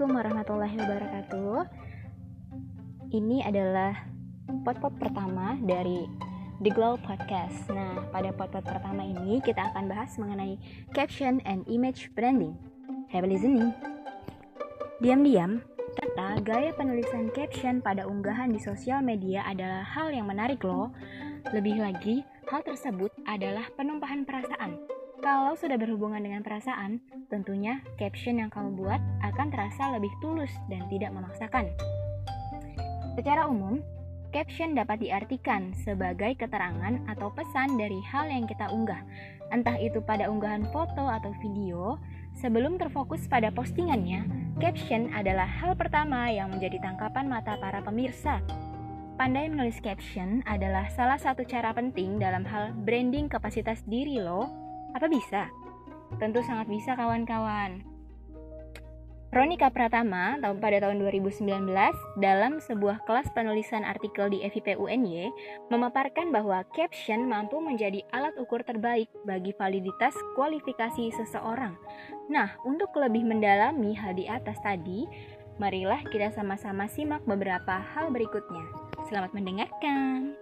Assalamualaikum warahmatullahi wabarakatuh. Ini adalah pot-pot pertama dari The Glow Podcast. Nah, pada pot-pot pertama ini kita akan bahas mengenai caption and image branding. Happy listening. Diam-diam, kata gaya penulisan caption pada unggahan di sosial media adalah hal yang menarik loh. Lebih lagi, hal tersebut adalah penumpahan perasaan kalau sudah berhubungan dengan perasaan, tentunya caption yang kamu buat akan terasa lebih tulus dan tidak memaksakan. Secara umum, caption dapat diartikan sebagai keterangan atau pesan dari hal yang kita unggah, entah itu pada unggahan foto atau video. Sebelum terfokus pada postingannya, caption adalah hal pertama yang menjadi tangkapan mata para pemirsa. Pandai menulis caption adalah salah satu cara penting dalam hal branding kapasitas diri lo apa bisa? Tentu sangat bisa kawan-kawan. Ronika Pratama tahun pada tahun 2019 dalam sebuah kelas penulisan artikel di FIP UNY memaparkan bahwa caption mampu menjadi alat ukur terbaik bagi validitas kualifikasi seseorang. Nah, untuk lebih mendalami hal di atas tadi, marilah kita sama-sama simak beberapa hal berikutnya. Selamat mendengarkan.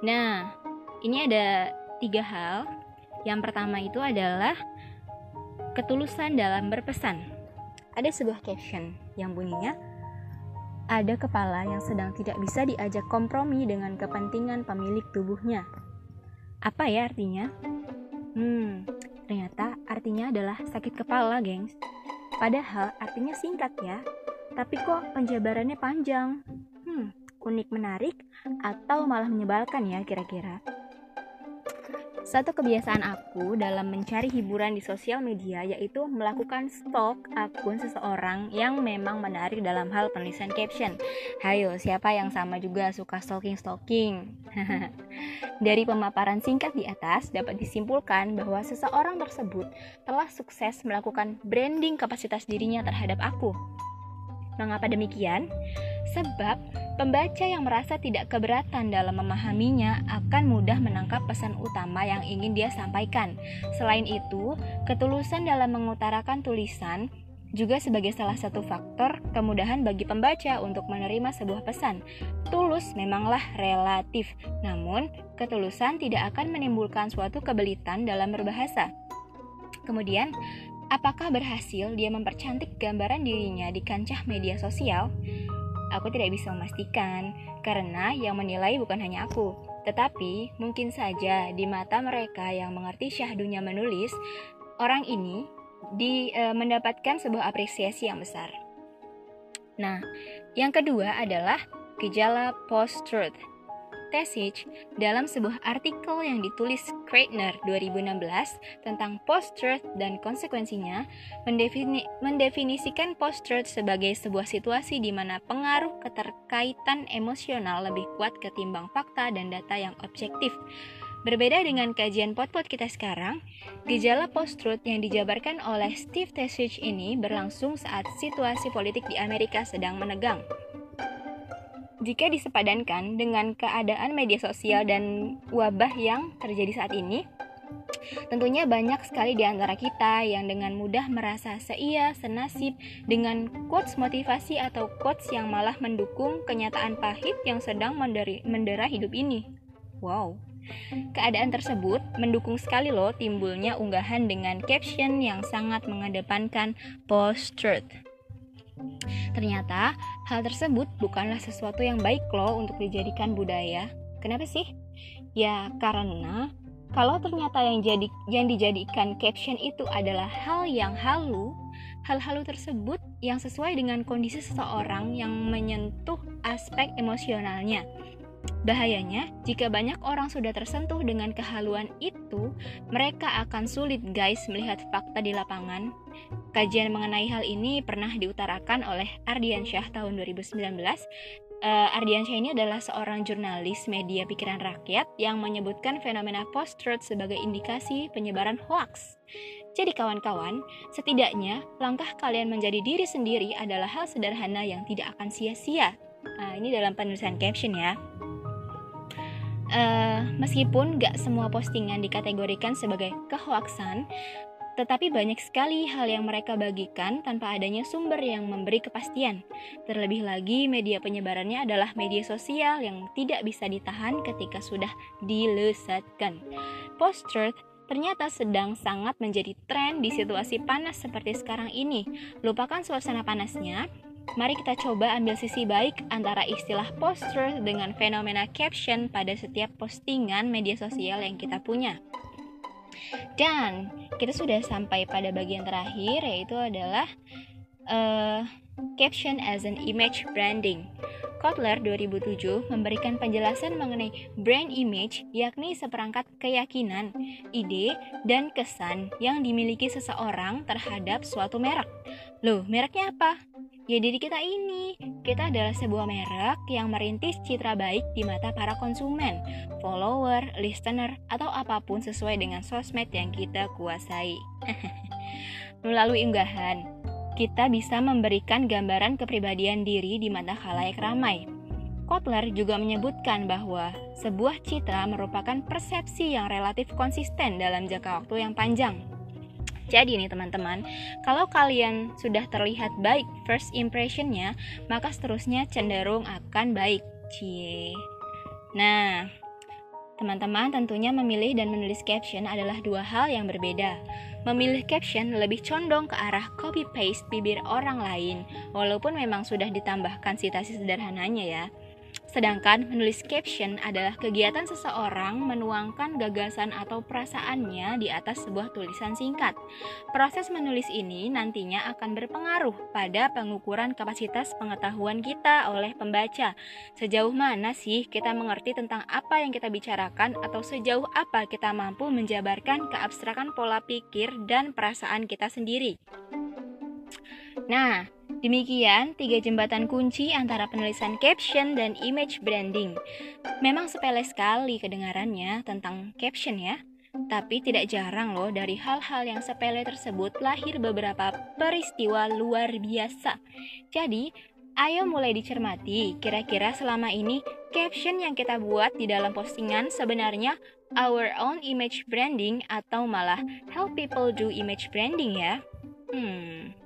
Nah, ini ada tiga hal. Yang pertama itu adalah ketulusan dalam berpesan. Ada sebuah caption yang bunyinya ada kepala yang sedang tidak bisa diajak kompromi dengan kepentingan pemilik tubuhnya. Apa ya artinya? Hmm, ternyata artinya adalah sakit kepala, gengs. Padahal artinya singkat ya, tapi kok penjabarannya panjang. Hmm, unik menarik atau malah menyebalkan ya kira-kira. Satu kebiasaan aku dalam mencari hiburan di sosial media yaitu melakukan stalk akun seseorang yang memang menarik dalam hal penulisan caption. Hayo, siapa yang sama juga suka stalking-stalking? Dari pemaparan singkat di atas dapat disimpulkan bahwa seseorang tersebut telah sukses melakukan branding kapasitas dirinya terhadap aku. Mengapa demikian? Sebab pembaca yang merasa tidak keberatan dalam memahaminya akan mudah menangkap pesan utama yang ingin dia sampaikan. Selain itu, ketulusan dalam mengutarakan tulisan juga sebagai salah satu faktor kemudahan bagi pembaca untuk menerima sebuah pesan. Tulus memanglah relatif, namun ketulusan tidak akan menimbulkan suatu kebelitan dalam berbahasa. Kemudian, apakah berhasil dia mempercantik gambaran dirinya di kancah media sosial? Aku tidak bisa memastikan, karena yang menilai bukan hanya aku, tetapi mungkin saja di mata mereka yang mengerti syahdunya menulis, orang ini di, e, mendapatkan sebuah apresiasi yang besar. Nah, yang kedua adalah gejala post-truth Tesich dalam sebuah artikel yang ditulis Kreitner 2016 tentang post-truth dan konsekuensinya mendefini mendefinisikan post-truth sebagai sebuah situasi di mana pengaruh keterkaitan emosional lebih kuat ketimbang fakta dan data yang objektif. Berbeda dengan kajian pot-pot kita sekarang, gejala post-truth yang dijabarkan oleh Steve Tesich ini berlangsung saat situasi politik di Amerika sedang menegang. Jika disepadankan dengan keadaan media sosial dan wabah yang terjadi saat ini, Tentunya banyak sekali di antara kita yang dengan mudah merasa seia, senasib dengan quotes motivasi atau quotes yang malah mendukung kenyataan pahit yang sedang mendera hidup ini. Wow. Keadaan tersebut mendukung sekali loh timbulnya unggahan dengan caption yang sangat mengedepankan post-truth. Ternyata, hal tersebut bukanlah sesuatu yang baik loh untuk dijadikan budaya. Kenapa sih? Ya, karena kalau ternyata yang jadi yang dijadikan caption itu adalah hal yang halu, hal halu tersebut yang sesuai dengan kondisi seseorang yang menyentuh aspek emosionalnya. Bahayanya, jika banyak orang sudah tersentuh dengan kehaluan itu, mereka akan sulit guys melihat fakta di lapangan Kajian mengenai hal ini pernah diutarakan oleh Ardiansyah tahun 2019. Uh, Ardiansyah ini adalah seorang jurnalis media pikiran rakyat yang menyebutkan fenomena post-truth sebagai indikasi penyebaran hoax. Jadi kawan-kawan, setidaknya langkah kalian menjadi diri sendiri adalah hal sederhana yang tidak akan sia-sia. Nah, ini dalam penulisan caption ya. Uh, meskipun gak semua postingan dikategorikan sebagai kehoaksan, Tetapi banyak sekali hal yang mereka bagikan tanpa adanya sumber yang memberi kepastian. Terlebih lagi, media penyebarannya adalah media sosial yang tidak bisa ditahan ketika sudah dilesatkan. Post-truth ternyata sedang sangat menjadi tren di situasi panas seperti sekarang ini. Lupakan suasana panasnya, Mari kita coba ambil sisi baik antara istilah post-truth dengan fenomena caption pada setiap postingan media sosial yang kita punya. Dan kita sudah sampai pada bagian terakhir yaitu adalah uh, caption as an image branding. Kotler 2007 memberikan penjelasan mengenai brand image yakni seperangkat keyakinan, ide, dan kesan yang dimiliki seseorang terhadap suatu merek. Loh, mereknya apa? Ya diri kita ini, kita adalah sebuah merek yang merintis citra baik di mata para konsumen, follower, listener, atau apa pun sesuai dengan sosmed yang kita kuasai. Melalui unggahan, kita bisa memberikan gambaran kepribadian diri di mata khalayak ramai. Kotler juga menyebutkan bahwa sebuah citra merupakan persepsi yang relatif konsisten dalam jangka waktu yang panjang. Jadi nih teman-teman, kalau kalian sudah terlihat baik first impressionnya, maka seterusnya cenderung akan baik. Cie. Nah, teman-teman tentunya memilih dan menulis caption adalah dua hal yang berbeda. Memilih caption lebih condong ke arah copy paste bibir orang lain, walaupun memang sudah ditambahkan citasi sederhananya ya. Sedangkan menulis caption adalah kegiatan seseorang menuangkan gagasan atau perasaannya di atas sebuah tulisan singkat. Proses menulis ini nantinya akan berpengaruh pada pengukuran kapasitas pengetahuan kita oleh pembaca. Sejauh mana sih kita mengerti tentang apa yang kita bicarakan atau sejauh apa kita mampu menjabarkan keabstrakan pola pikir dan perasaan kita sendiri. Nah, demikian tiga jembatan kunci antara penulisan caption dan image branding. Memang sepele sekali kedengarannya tentang caption ya, tapi tidak jarang loh dari hal-hal yang sepele tersebut lahir beberapa peristiwa luar biasa. Jadi, ayo mulai dicermati kira-kira selama ini caption yang kita buat di dalam postingan sebenarnya our own image branding atau malah help people do image branding ya. Hmm.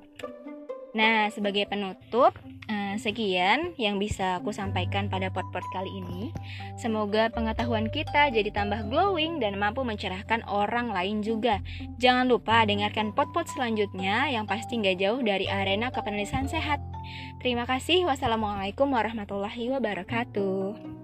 Nah, sebagai penutup, eh, sekian yang bisa aku sampaikan pada pot-pot kali ini. Semoga pengetahuan kita jadi tambah glowing dan mampu mencerahkan orang lain juga. Jangan lupa dengarkan pot-pot selanjutnya yang pasti nggak jauh dari arena kepenulisan sehat. Terima kasih. Wassalamualaikum warahmatullahi wabarakatuh.